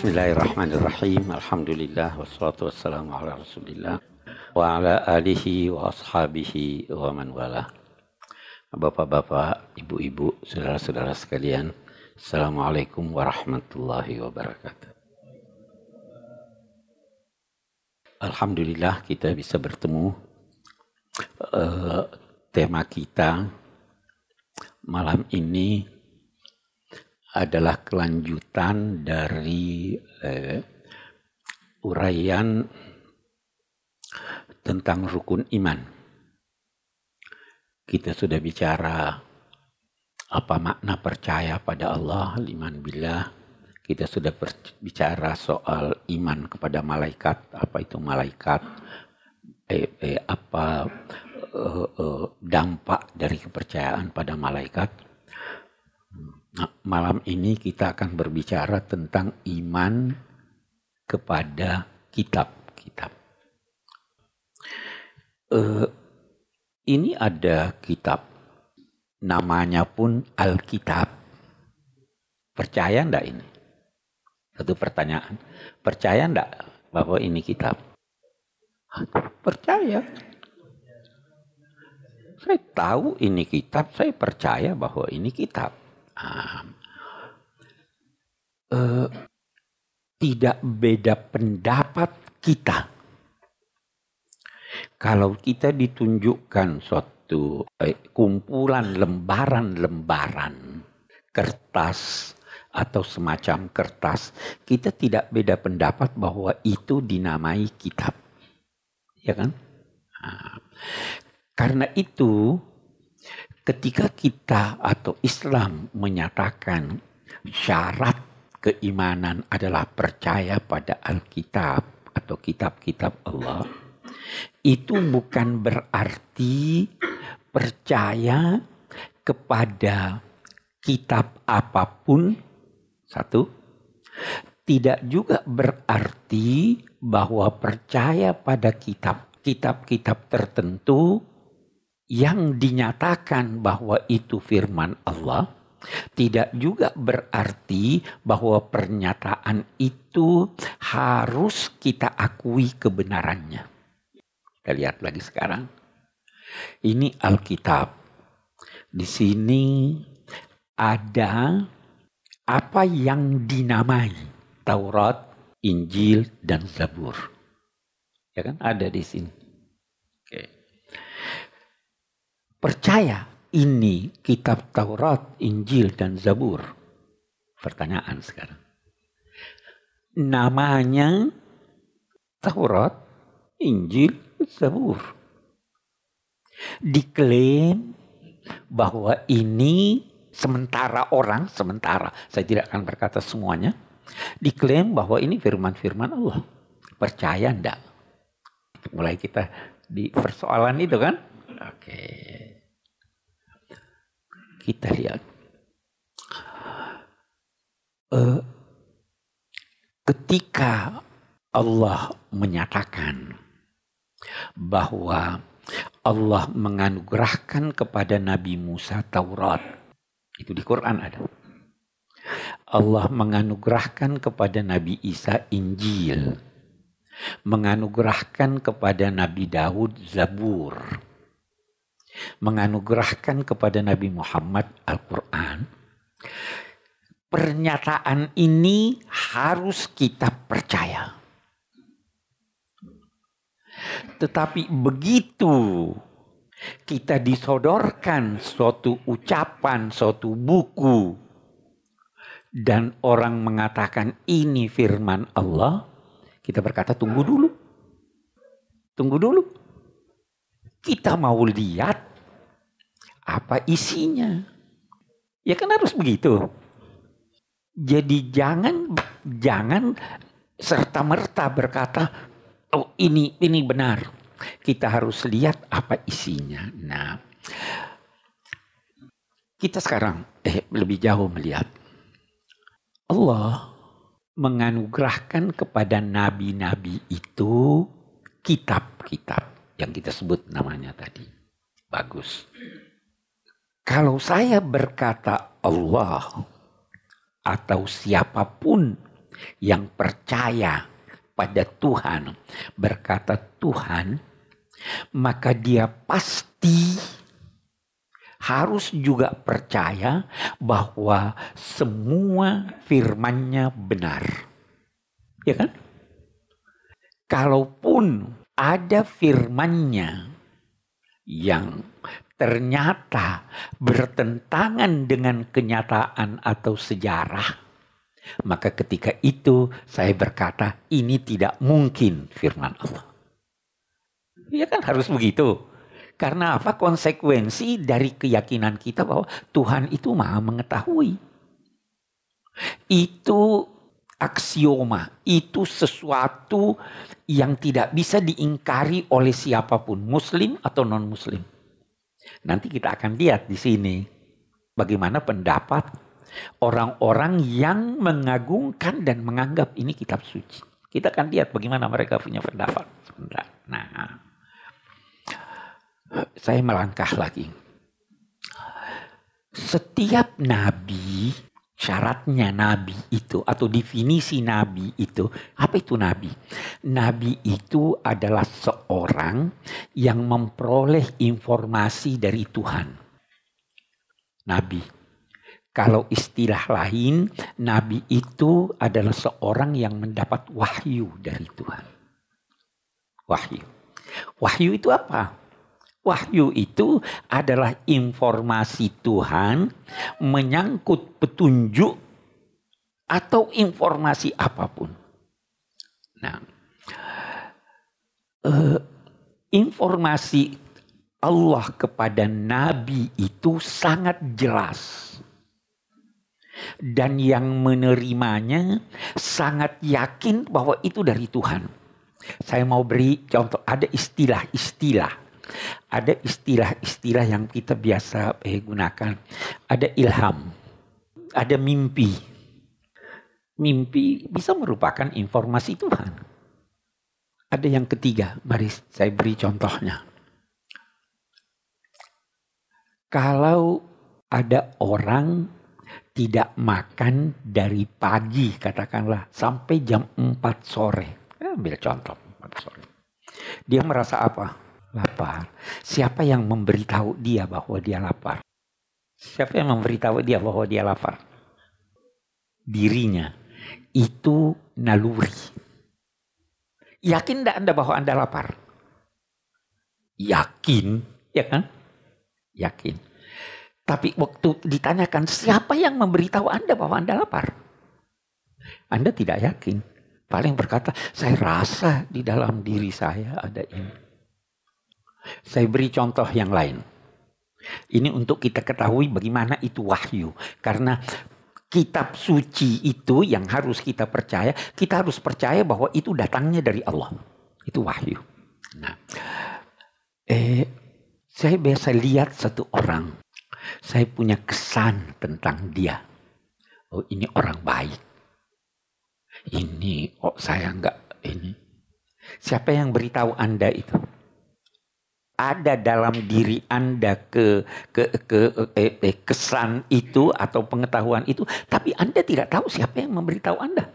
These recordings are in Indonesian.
Bismillahirrahmanirrahim. Alhamdulillah wassalatu wassalamu ala Rasulillah wa ala alihi wa ashabihi wa man wala. Bapak-bapak, ibu-ibu, saudara-saudara sekalian, Assalamualaikum warahmatullahi wabarakatuh. Alhamdulillah kita bisa bertemu. Uh, tema kita malam ini adalah kelanjutan dari eh, uraian tentang rukun iman. Kita sudah bicara apa makna percaya pada Allah, iman billah. Kita sudah bicara soal iman kepada malaikat, apa itu malaikat, eh, eh, apa eh, eh, dampak dari kepercayaan pada malaikat Nah, malam ini kita akan berbicara tentang iman kepada kitab-kitab. Uh, ini ada kitab, namanya pun Alkitab. Percaya ndak ini? Satu pertanyaan. Percaya ndak bahwa ini kitab? Percaya. Saya tahu ini kitab, saya percaya bahwa ini kitab uh, tidak beda pendapat kita. Kalau kita ditunjukkan suatu eh, kumpulan lembaran-lembaran kertas atau semacam kertas, kita tidak beda pendapat bahwa itu dinamai kitab. Ya kan? Nah, karena itu ketika kita atau Islam menyatakan syarat keimanan adalah percaya pada Alkitab atau kitab-kitab Allah, itu bukan berarti percaya kepada kitab apa pun, satu, tidak juga berarti bahwa percaya pada kitab kitab-kitab tertentu yang dinyatakan bahwa itu firman Allah tidak juga berarti bahwa pernyataan itu harus kita akui kebenarannya. Kita lihat lagi sekarang. Ini Alkitab. Di sini ada apa yang dinamai Taurat, Injil, dan Zabur. Ya kan ada di sini. Percaya ini kitab Taurat, Injil, dan Zabur? Pertanyaan sekarang. Namanya Taurat, Injil, Zabur. Diklaim bahwa ini sementara orang, sementara, saya tidak akan berkata semuanya, diklaim bahwa ini firman-firman Allah. Percaya ndak? Mulai kita di persoalan itu kan? Oke. Okay kita lihat. Uh, ketika Allah menyatakan bahwa Allah menganugerahkan kepada Nabi Musa Taurat. Itu di Quran ada. Allah menganugerahkan kepada Nabi Isa Injil. Menganugerahkan kepada Nabi Daud Zabur menganugerahkan kepada Nabi Muhammad Al-Quran, pernyataan ini harus kita percaya. Tetapi begitu kita disodorkan suatu ucapan, suatu buku, dan orang mengatakan ini firman Allah, kita berkata tunggu dulu. Tunggu dulu. Kita mau lihat apa isinya. Ya kan harus begitu. Jadi jangan jangan serta merta berkata oh ini ini benar. Kita harus lihat apa isinya. Nah, kita sekarang eh lebih jauh melihat Allah menganugerahkan kepada nabi-nabi itu kitab-kitab yang kita sebut namanya tadi. Bagus. Kalau saya berkata Allah atau siapa pun yang percaya pada Tuhan berkata Tuhan, maka dia pasti harus juga percaya bahwa semua firmannya benar. Ya kan? Kalaupun ada firmannya yang ternyata bertentangan dengan kenyataan atau sejarah, maka ketika itu saya berkata ini tidak mungkin firman Allah. Ya kan harus begitu. Karena apa? Konsekuensi dari keyakinan kita bahwa Tuhan itu maha mengetahui. Itu aksioma, itu sesuatu yang tidak bisa diingkari oleh siapa pun, muslim atau non-muslim. Nanti kita akan lihat di sini bagaimana pendapat orang-orang yang mengagungkan dan menganggap ini kitab suci. Kita akan lihat bagaimana mereka punya pendapat. Nah, saya melangkah lagi. Setiap nabi, syaratnya nabi itu atau definisi nabi itu, apa itu nabi? Nabi itu adalah seorang yang memperoleh informasi dari Tuhan. Nabi. Kalau istilah lain, nabi itu adalah seorang yang mendapat wahyu dari Tuhan. Wahyu. Wahyu itu apa? Wahyu itu adalah informasi Tuhan menyangkut petunjuk atau informasi apa pun. Nah, uh, informasi Allah kepada Nabi itu sangat jelas. Dan yang menerimanya sangat yakin bahwa itu dari Tuhan. Saya mau beri contoh, ada istilah-istilah ada istilah-istilah yang kita biasa eh, gunakan. Ada ilham, ada mimpi. Mimpi bisa merupakan informasi Tuhan. Ada yang ketiga, mari saya beri contohnya. Kalau ada orang tidak makan dari pagi katakanlah sampai jam 4 sore. ambil contoh 4 sore. Dia merasa apa? Lapar. Siapa yang memberitahu dia bahwa dia lapar? Siapa yang memberitahu dia bahwa dia lapar? Dirinya. Itu naluri. Yakin tidak Anda bahwa Anda lapar? Yakin, ya kan? Yakin. Tapi waktu ditanyakan siapa yang memberitahu Anda bahwa Anda lapar? Anda tidak yakin. Paling berkata, saya rasa di dalam diri saya ada ini. Saya beri contoh yang lain. Ini untuk kita ketahui bagaimana itu wahyu. Karena kitab suci itu yang harus kita percaya, kita harus percaya bahwa itu datangnya dari Allah. Itu wahyu. Nah, eh, saya biasa lihat satu orang, saya punya kesan tentang dia. Oh ini orang baik. Ini, oh saya enggak ini. Siapa yang beritahu Anda itu? Ada dalam diri Anda ke ke ke eh, eh, kesan itu atau pengetahuan itu, tapi Anda tidak tahu siapa yang memberitahu Anda.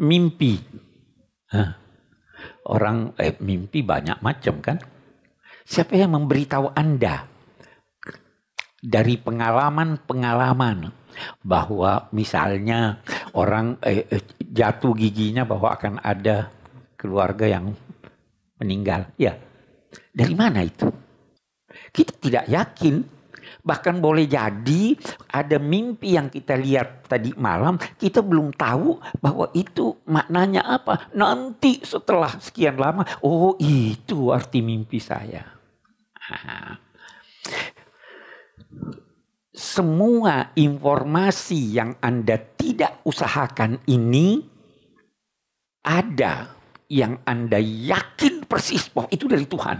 Mimpi. Hah. Orang eh, mimpi banyak macam kan? Siapa yang memberitahu Anda dari pengalaman-pengalaman bahwa misalnya orang eh, eh jatuh giginya bahwa akan ada keluarga yang meninggal. Ya, dari mana itu? Kita tidak yakin. Bahkan boleh jadi ada mimpi yang kita lihat tadi malam, kita belum tahu bahwa itu maknanya apa. Nanti setelah sekian lama, oh itu arti mimpi saya. Semua informasi yang Anda tidak usahakan ini ada yang Anda yakin persis bahwa itu dari Tuhan.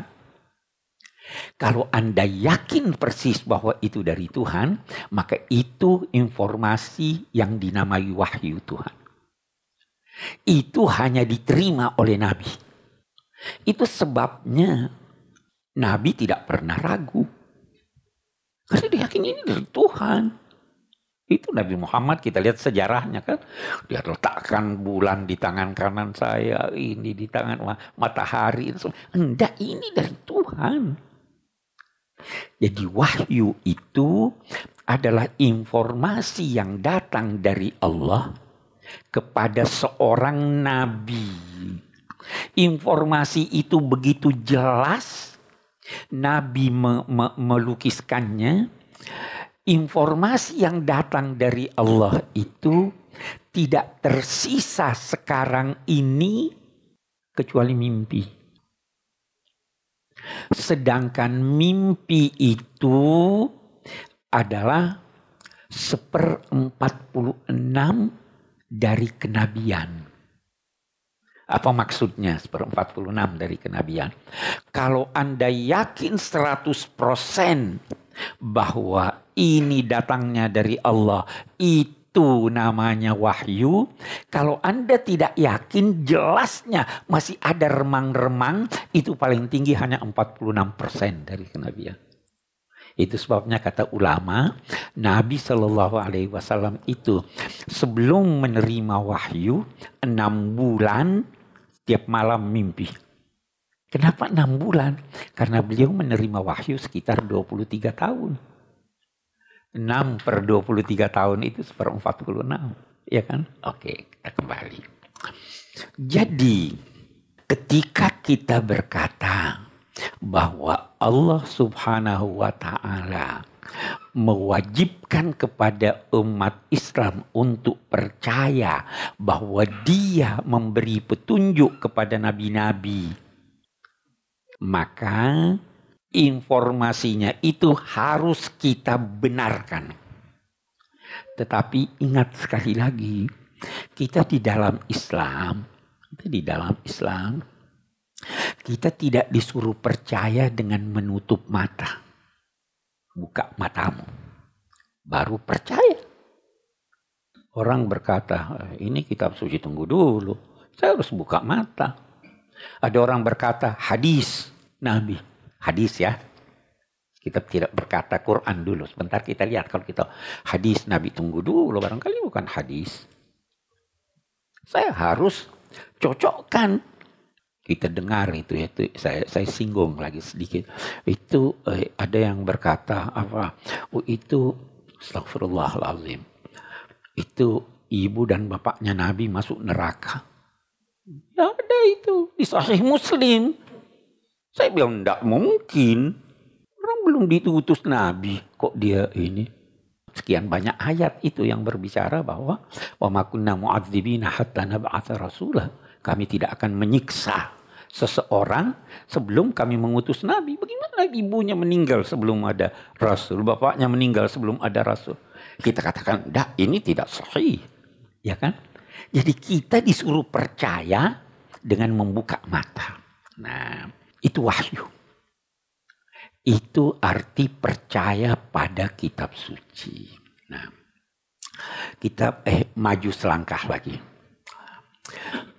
Kalau Anda yakin persis bahwa itu dari Tuhan, maka itu informasi yang dinamai wahyu Tuhan. Itu hanya diterima oleh Nabi. Itu sebabnya Nabi tidak pernah ragu. Karena dia yakin ini dari Tuhan. Itu Nabi Muhammad kita lihat sejarahnya kan. Dia letakkan bulan di tangan kanan saya, ini di tangan matahari. Enggak, ini dari Tuhan. Jadi wahyu itu adalah informasi yang datang dari Allah kepada seorang nabi. Informasi itu begitu jelas, nabi me me melukiskannya informasi yang datang dari Allah itu tidak tersisa sekarang ini kecuali mimpi. Sedangkan mimpi itu adalah seperempat puluh enam dari kenabian. Apa maksudnya seperempat puluh enam dari kenabian? Kalau Anda yakin seratus persen bahwa ini datangnya dari Allah. Itu namanya wahyu. Kalau Anda tidak yakin jelasnya masih ada remang-remang. Itu paling tinggi hanya 46% dari kenabian. Itu sebabnya kata ulama, Nabi Shallallahu Alaihi Wasallam itu sebelum menerima wahyu enam bulan tiap malam mimpi. Kenapa enam bulan? Karena beliau menerima wahyu sekitar 23 tahun. 6 per 23 tahun itu seper 46. Ya kan? Oke, kita kembali. Jadi, ketika kita berkata bahwa Allah subhanahu wa ta'ala mewajibkan kepada umat Islam untuk percaya bahwa dia memberi petunjuk kepada nabi-nabi. Maka informasinya itu harus kita benarkan. Tetapi ingat sekali lagi, kita di dalam Islam, kita di dalam Islam, kita tidak disuruh percaya dengan menutup mata. Buka matamu, baru percaya. Orang berkata, ini kitab suci tunggu dulu. Saya harus buka mata. Ada orang berkata, hadis Nabi hadis ya. Kita tidak berkata Quran dulu. Sebentar kita lihat kalau kita hadis Nabi tunggu dulu. Barangkali bukan hadis. Saya harus cocokkan. Kita dengar itu ya, itu saya saya singgung lagi sedikit. Itu eh, ada yang berkata apa? Oh itu astagfirullahalazim. Itu ibu dan bapaknya Nabi masuk neraka. Ya ada itu di Sahih Muslim. Saya bilang tidak mungkin. Orang belum diutus Nabi. Kok dia ini? Sekian banyak ayat itu yang berbicara bahwa wa makunna mu'adzibina hatta nab'atha rasulah. Kami tidak akan menyiksa seseorang sebelum kami mengutus nabi. Bagaimana ibunya meninggal sebelum ada rasul, bapaknya meninggal sebelum ada rasul? Kita katakan, "Dah, ini tidak sahih." Ya kan? Jadi kita disuruh percaya dengan membuka mata. Nah, itu wahyu. Itu arti percaya pada kitab suci. Nah, kita eh maju selangkah lagi.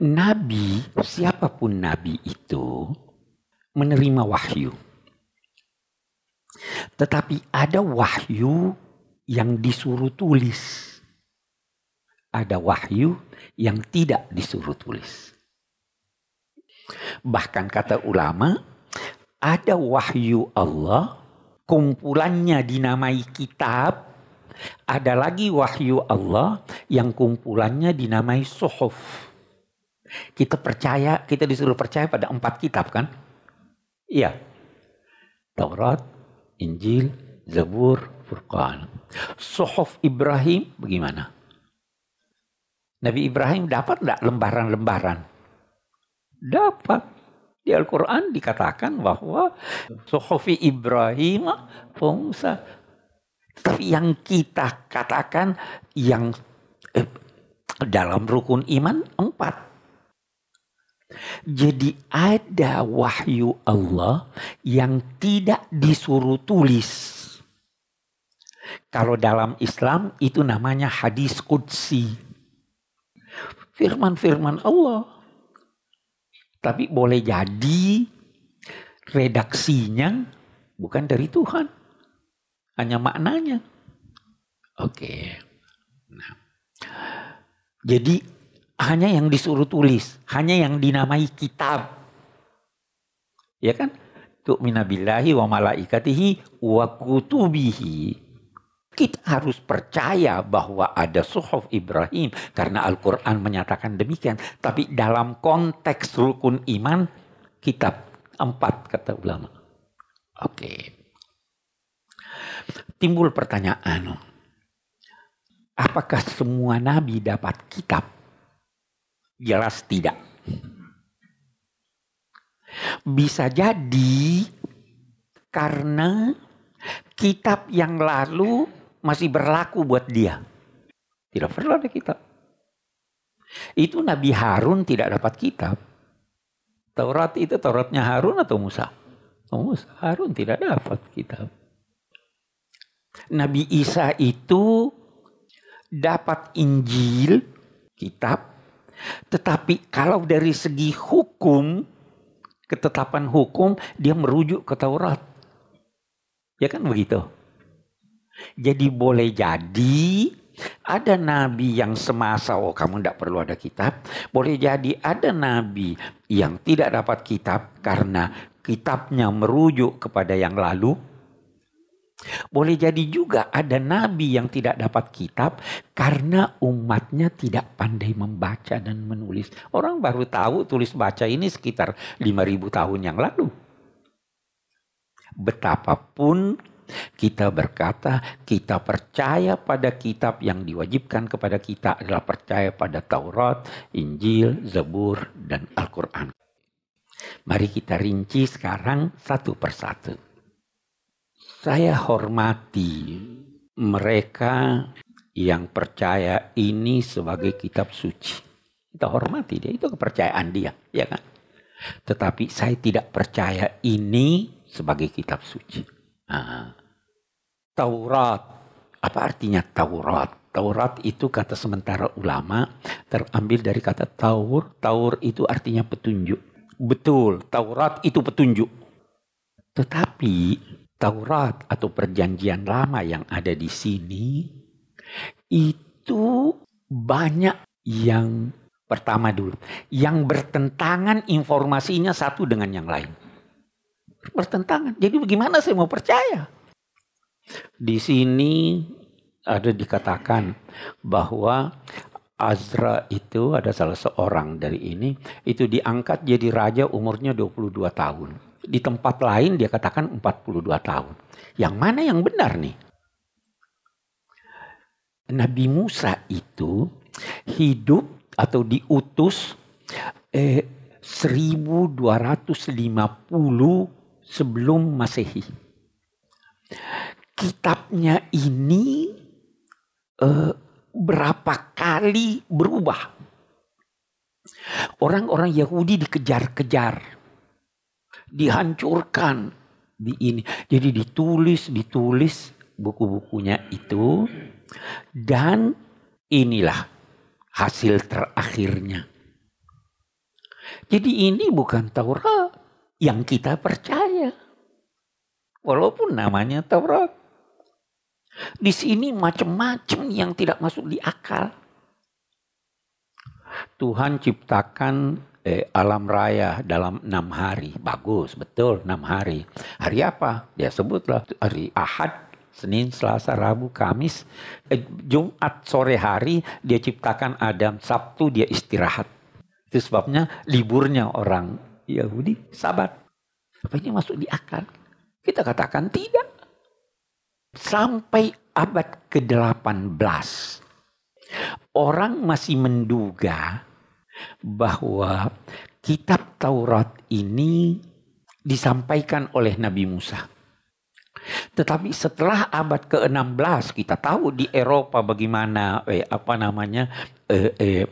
Nabi, siapa pun nabi itu menerima wahyu. Tetapi ada wahyu yang disuruh tulis. Ada wahyu yang tidak disuruh tulis. Bahkan kata ulama, ada wahyu Allah, kumpulannya dinamai kitab, ada lagi wahyu Allah yang kumpulannya dinamai suhuf. Kita percaya, kita disuruh percaya pada empat kitab kan? Iya. Taurat, Injil, Zabur, Furqan. Suhuf Ibrahim bagaimana? Nabi Ibrahim dapat enggak lembaran-lembaran? Dapat. Di Al-Quran dikatakan bahwa Sohofi Ibrahim Musa. Tapi yang kita katakan yang eh, dalam rukun iman empat. Jadi ada wahyu Allah yang tidak disuruh tulis. Kalau dalam Islam itu namanya hadis kudsi. Firman-firman Allah tapi boleh jadi redaksinya bukan dari Tuhan. Hanya maknanya. Oke. Nah, jadi hanya yang disuruh tulis, hanya yang dinamai kitab. Ya kan? Tu'mina billahi wa malaikatihi wa kutubihi. Kita harus percaya bahwa ada suhuf Ibrahim karena Al-Quran menyatakan demikian. Tapi dalam konteks rukun iman, kitab empat kata ulama. Oke. Timbul pertanyaan, apakah semua nabi dapat kitab? Jelas tidak. Bisa jadi karena kitab yang lalu masih berlaku buat dia. Tidak perlu ada kitab. Itu Nabi Harun tidak dapat kitab. Taurat itu Tauratnya Harun atau Musa? Oh, Musa. Harun tidak dapat kitab. Nabi Isa itu dapat Injil, kitab, tetapi kalau dari segi hukum, ketetapan hukum, dia merujuk ke Taurat. Ya kan begitu? Jadi boleh jadi ada nabi yang semasa oh kamu tidak perlu ada kitab. Boleh jadi ada nabi yang tidak dapat kitab karena kitabnya merujuk kepada yang lalu. Boleh jadi juga ada nabi yang tidak dapat kitab karena umatnya tidak pandai membaca dan menulis. Orang baru tahu tulis baca ini sekitar 5000 tahun yang lalu. Betapapun kita berkata, kita percaya pada kitab yang diwajibkan kepada kita adalah percaya pada Taurat, Injil, Zabur, dan Al-Quran. Mari kita rinci sekarang satu persatu. Saya hormati mereka yang percaya ini sebagai kitab suci. Kita hormati dia, itu kepercayaan dia, ya kan? Tetapi saya tidak percaya ini sebagai kitab suci. Nah, Taurat. Apa artinya Taurat? Taurat itu kata sementara ulama terambil dari kata taur. Taur itu artinya petunjuk. Betul, Taurat itu petunjuk. Tetapi Taurat atau perjanjian lama yang ada di sini itu banyak yang pertama dulu yang bertentangan informasinya satu dengan yang lain bertentangan. Jadi bagaimana saya mau percaya? Di sini ada dikatakan bahwa Azra itu ada salah seorang dari ini itu diangkat jadi raja umurnya 22 tahun. Di tempat lain dia katakan 42 tahun. Yang mana yang benar nih? Nabi Musa itu hidup atau diutus eh, 1250 sebelum Masehi. Kitabnya ini uh, berapa kali berubah. Orang-orang Yahudi dikejar-kejar, dihancurkan di ini. Jadi ditulis, ditulis buku-bukunya itu dan inilah hasil terakhirnya. Jadi ini bukan Taurat yang kita percaya. Walaupun namanya Taurat. Di sini macam-macam yang tidak masuk di akal. Tuhan ciptakan eh, alam raya dalam enam hari. Bagus, betul enam hari. Hari apa? Dia sebutlah hari Ahad, Senin, Selasa, Rabu, Kamis. Eh, Jumat sore hari dia ciptakan Adam. Sabtu dia istirahat. Itu sebabnya liburnya orang Yahudi sabat. Apa ini masuk di akal? Kita katakan tidak. Sampai abad ke-18 orang masih menduga bahwa kitab Taurat ini disampaikan oleh Nabi Musa. Tetapi setelah abad ke-16 kita tahu di Eropa bagaimana eh, apa namanya eh, eh,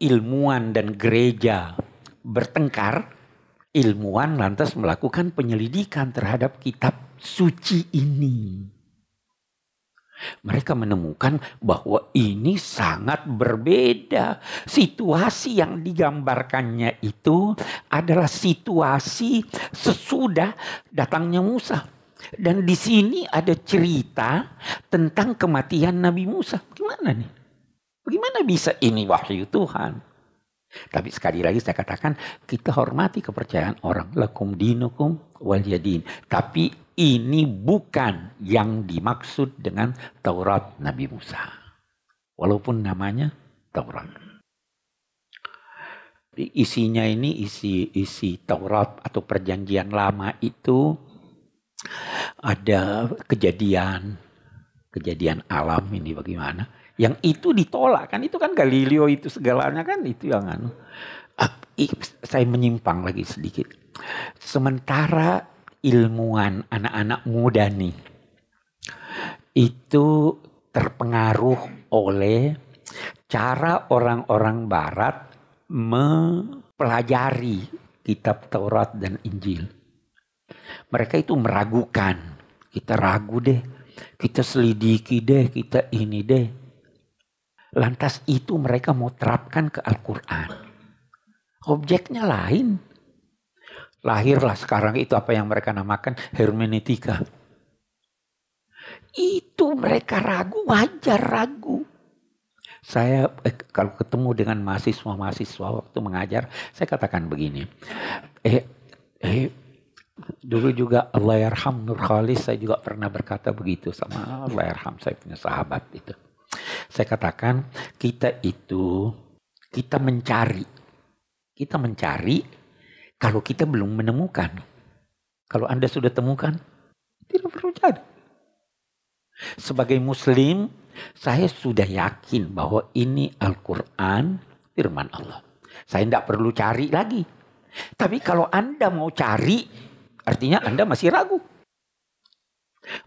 ilmuwan dan gereja bertengkar ilmuwan lantas melakukan penyelidikan terhadap kitab suci ini. Mereka menemukan bahwa ini sangat berbeda. Situasi yang digambarkannya itu adalah situasi sesudah datangnya Musa. Dan di sini ada cerita tentang kematian Nabi Musa. Gimana nih? Bagaimana bisa ini wahyu Tuhan? Tapi sekali lagi saya katakan kita hormati kepercayaan orang. Lakum dinukum wal yadin. Tapi ini bukan yang dimaksud dengan Taurat Nabi Musa. Walaupun namanya Taurat. Isinya ini isi isi Taurat atau perjanjian lama itu ada kejadian kejadian alam ini bagaimana yang itu ditolak kan itu kan Galileo itu segalanya kan itu yang anu. Saya menyimpang lagi sedikit. Sementara ilmuwan anak-anak muda nih itu terpengaruh oleh cara orang-orang barat mempelajari kitab Taurat dan Injil. Mereka itu meragukan. Kita ragu deh. Kita selidiki deh. Kita ini deh Lantas itu mereka mau terapkan ke Al-Quran. Objeknya lain. Lahirlah sekarang itu apa yang mereka namakan hermeneutika. Itu mereka ragu, wajar ragu. Saya eh, kalau ketemu dengan mahasiswa-mahasiswa waktu mengajar, saya katakan begini. Eh, eh, dulu juga Allah yarham Nur Khalis, saya juga pernah berkata begitu sama Allah yarham, saya punya sahabat itu. Saya katakan kita itu kita mencari. Kita mencari kalau kita belum menemukan. Kalau Anda sudah temukan, tidak perlu cari. Sebagai muslim, saya sudah yakin bahwa ini Al-Quran firman Allah. Saya tidak perlu cari lagi. Tapi kalau Anda mau cari, artinya Anda masih ragu.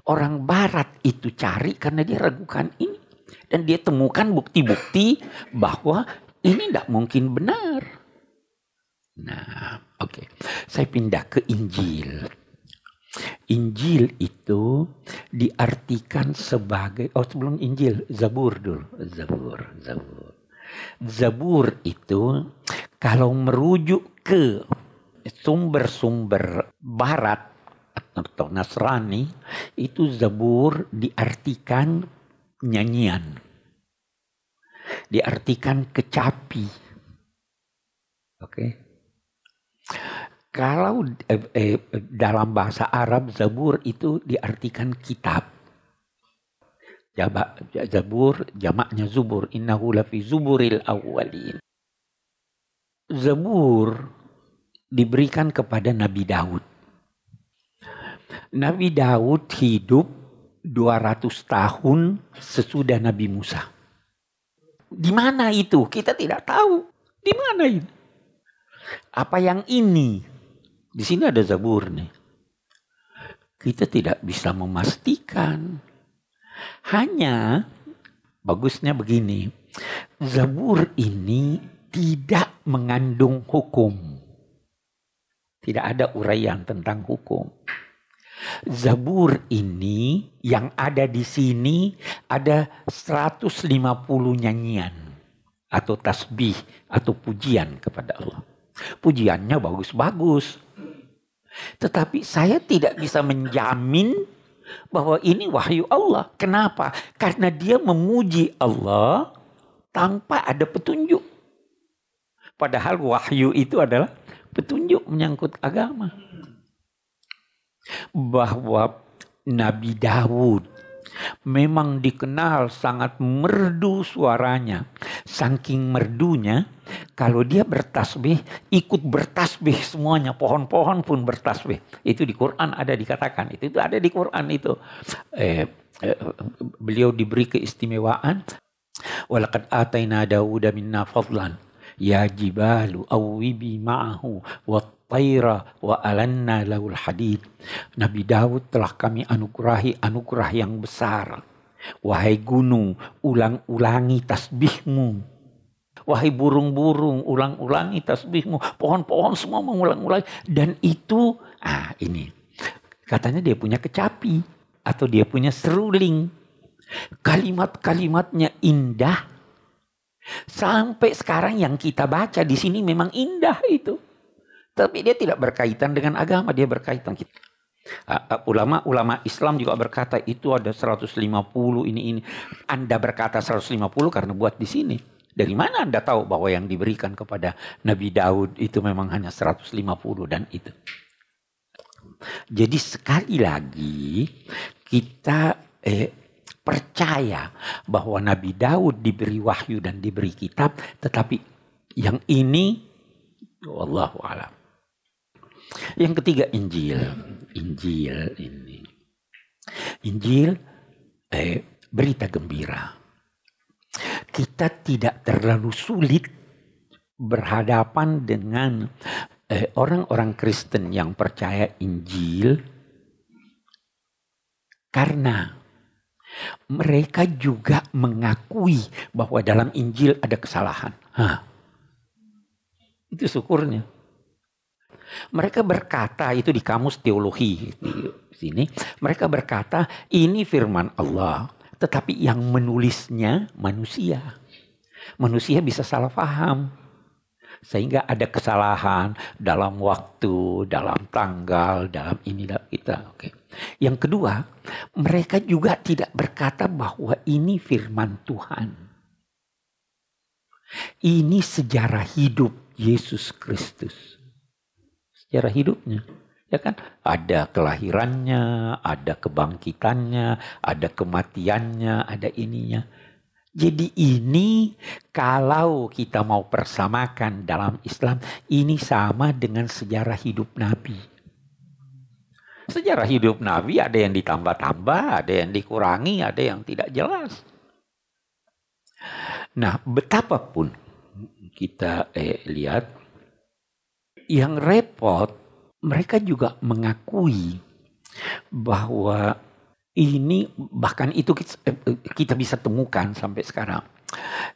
Orang barat itu cari karena dia ragukan ini. Dan dia temukan bukti-bukti bahwa ini tidak mungkin benar. Nah, oke. Okay. Saya pindah ke Injil. Injil itu diartikan sebagai oh sebelum Injil Zabur dulu Zabur Zabur Zabur itu kalau merujuk ke sumber-sumber barat atau Nasrani itu Zabur diartikan nyanyian. Diartikan kecapi. Oke. Okay. Kalau eh, eh, dalam bahasa Arab Zabur itu diartikan kitab. Jaba, Zabur jamaknya Zubur. Innahu lafi Zuburil awwalin. Zabur diberikan kepada Nabi Daud. Nabi Daud hidup 200 tahun sesudah Nabi Musa. Di mana itu? Kita tidak tahu. Di mana itu? Apa yang ini? Di sini ada Zabur nih. Kita tidak bisa memastikan. Hanya bagusnya begini. Zabur ini tidak mengandung hukum. Tidak ada uraian tentang hukum. Zabur ini yang ada di sini ada 150 nyanyian atau tasbih atau pujian kepada Allah. Pujiannya bagus-bagus. Tetapi saya tidak bisa menjamin bahwa ini wahyu Allah. Kenapa? Karena dia memuji Allah tanpa ada petunjuk. Padahal wahyu itu adalah petunjuk menyangkut agama bahwa Nabi Daud memang dikenal sangat merdu suaranya. Saking merdunya, kalau dia bertasbih, ikut bertasbih semuanya. Pohon-pohon pun bertasbih. Itu di Quran ada dikatakan. Itu, itu ada di Quran itu. Eh, eh, beliau diberi keistimewaan. Walakad ataina Dawuda minna fadlan. Ya jibalu awibi ma'ahu wa taira wa alanna lahul hadid. Nabi Daud telah kami anugerahi anugerah yang besar. Wahai gunung, ulang-ulangi tasbihmu. Wahai burung-burung, ulang-ulangi tasbihmu. Pohon-pohon semua mengulang-ulangi. Dan itu, ah ini. Katanya dia punya kecapi. Atau dia punya seruling. Kalimat-kalimatnya indah. Sampai sekarang yang kita baca di sini memang indah itu. Tapi dia tidak berkaitan dengan agama, dia berkaitan kita. Ulama-ulama Islam juga berkata itu ada 150 ini ini. Anda berkata 150 karena buat di sini. Dari mana Anda tahu bahwa yang diberikan kepada Nabi Daud itu memang hanya 150 dan itu. Jadi sekali lagi kita eh, percaya bahwa Nabi Daud diberi wahyu dan diberi kitab, tetapi yang ini, wallahu alam. Yang ketiga Injil. Injil ini. Injil eh, berita gembira. Kita tidak terlalu sulit berhadapan dengan eh, orang-orang Kristen yang percaya Injil karena mereka juga mengakui bahwa dalam Injil ada kesalahan. Hah. Itu syukurnya. Mereka berkata itu di kamus teologi di sini. Mereka berkata ini firman Allah, tetapi yang menulisnya manusia. Manusia bisa salah paham. Sehingga ada kesalahan dalam waktu, dalam tanggal, dalam ini kita. Oke. Yang kedua, mereka juga tidak berkata bahwa ini firman Tuhan. Ini sejarah hidup Yesus Kristus sejarah hidupnya. Ya kan? Ada kelahirannya, ada kebangkitannya, ada kematiannya, ada ininya. Jadi ini kalau kita mau persamakan dalam Islam, ini sama dengan sejarah hidup Nabi. Sejarah hidup Nabi ada yang ditambah-tambah, ada yang dikurangi, ada yang tidak jelas. Nah, betapapun kita eh, lihat yang repot, mereka juga mengakui bahwa ini bahkan itu kita bisa temukan sampai sekarang.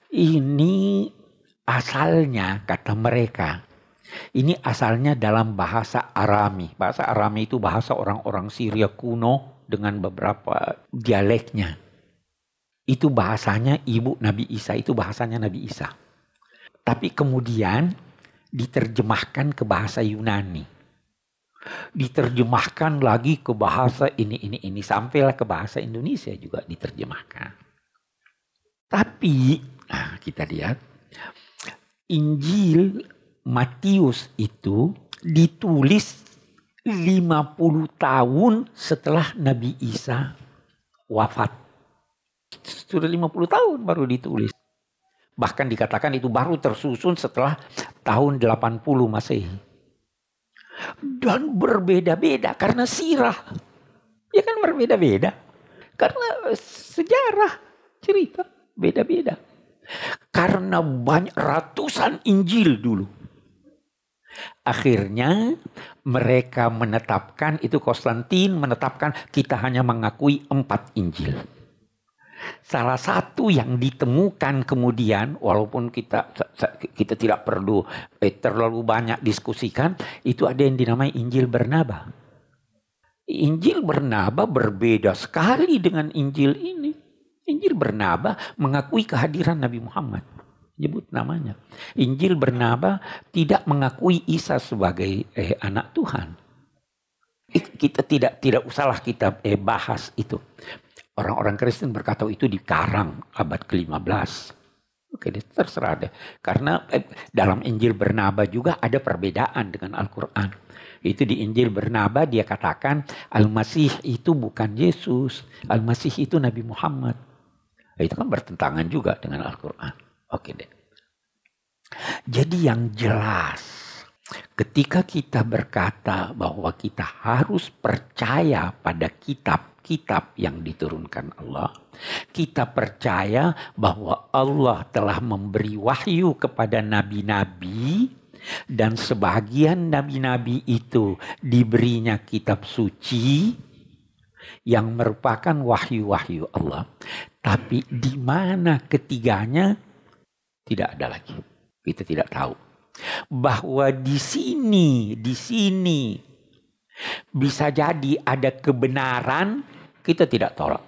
Ini asalnya kata mereka. Ini asalnya dalam bahasa Arami. Bahasa Arami itu bahasa orang-orang Syria kuno dengan beberapa dialeknya. Itu bahasanya ibu Nabi Isa, itu bahasanya Nabi Isa. Tapi kemudian diterjemahkan ke bahasa Yunani. Diterjemahkan lagi ke bahasa ini, ini, ini. Sampailah ke bahasa Indonesia juga diterjemahkan. Tapi, nah kita lihat. Injil Matius itu ditulis 50 tahun setelah Nabi Isa wafat. Sudah 50 tahun baru ditulis. Bahkan dikatakan itu baru tersusun setelah tahun 80 Masehi. Dan berbeda-beda karena sirah. Ya kan berbeda-beda. Karena sejarah, cerita beda-beda. Karena banyak ratusan Injil dulu. Akhirnya mereka menetapkan, itu Konstantin menetapkan kita hanya mengakui empat Injil. Salah satu yang ditemukan kemudian, walaupun kita kita tidak perlu eh, terlalu banyak diskusikan, itu ada yang dinamai Injil Bernaba. Injil Bernaba berbeda sekali dengan Injil ini. Injil Bernaba mengakui kehadiran Nabi Muhammad. Nyebut namanya. Injil Bernaba tidak mengakui Isa sebagai eh, anak Tuhan. Kita tidak tidak usahlah kita eh, bahas itu. Orang-orang Kristen berkata itu di Karang abad ke-15. Oke, terserah deh. Karena eh, dalam Injil Bernaba juga ada perbedaan dengan Al-Quran. Itu di Injil Bernaba dia katakan Al-Masih itu bukan Yesus. Al-Masih itu Nabi Muhammad. Nah, itu kan bertentangan juga dengan Al-Quran. Oke deh. Jadi yang jelas ketika kita berkata bahwa kita harus percaya pada kitab kitab yang diturunkan Allah. Kita percaya bahwa Allah telah memberi wahyu kepada nabi-nabi dan sebagian nabi-nabi itu diberinya kitab suci yang merupakan wahyu-wahyu Allah. Tapi di mana ketiganya tidak ada lagi. Kita tidak tahu. Bahwa di sini, di sini bisa jadi ada kebenaran kita tidak tolak.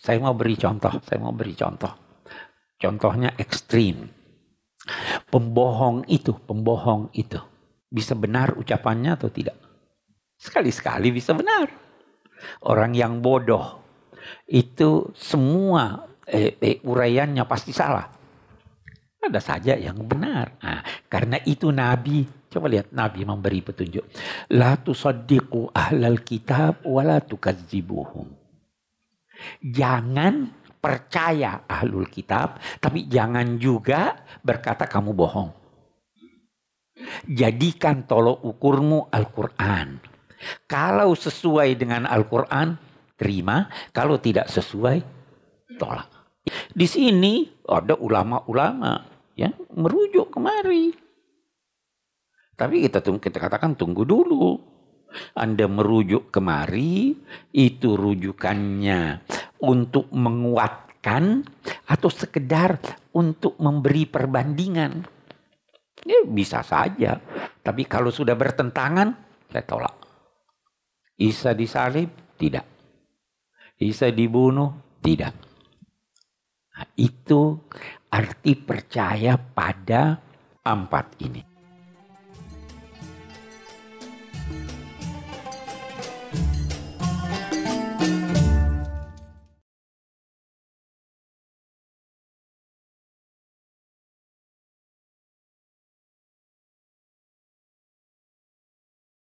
Saya mau beri contoh, saya mau beri contoh. Contohnya ekstrim. Pembohong itu, pembohong itu. Bisa benar ucapannya atau tidak? Sekali-sekali bisa benar. Orang yang bodoh itu semua eh, eh, uraiannya pasti salah. Ada saja yang benar. Nah, karena itu Nabi, coba lihat Nabi memberi petunjuk. La tusaddiqu ahlal kitab wa tukadzibuhum. Jangan percaya ahlul kitab, tapi jangan juga berkata kamu bohong. Jadikan tolok ukurmu Al-Quran. Kalau sesuai dengan Al-Quran, terima. Kalau tidak sesuai, tolak. Di sini ada ulama-ulama yang merujuk kemari. Tapi kita kita katakan tunggu dulu. Anda merujuk kemari, itu rujukannya untuk menguatkan atau sekedar untuk memberi perbandingan. Ya, bisa saja. Tapi kalau sudah bertentangan, saya tolak. Isa disalib? Tidak. Isa dibunuh? Tidak. Nah, itu arti percaya pada empat ini.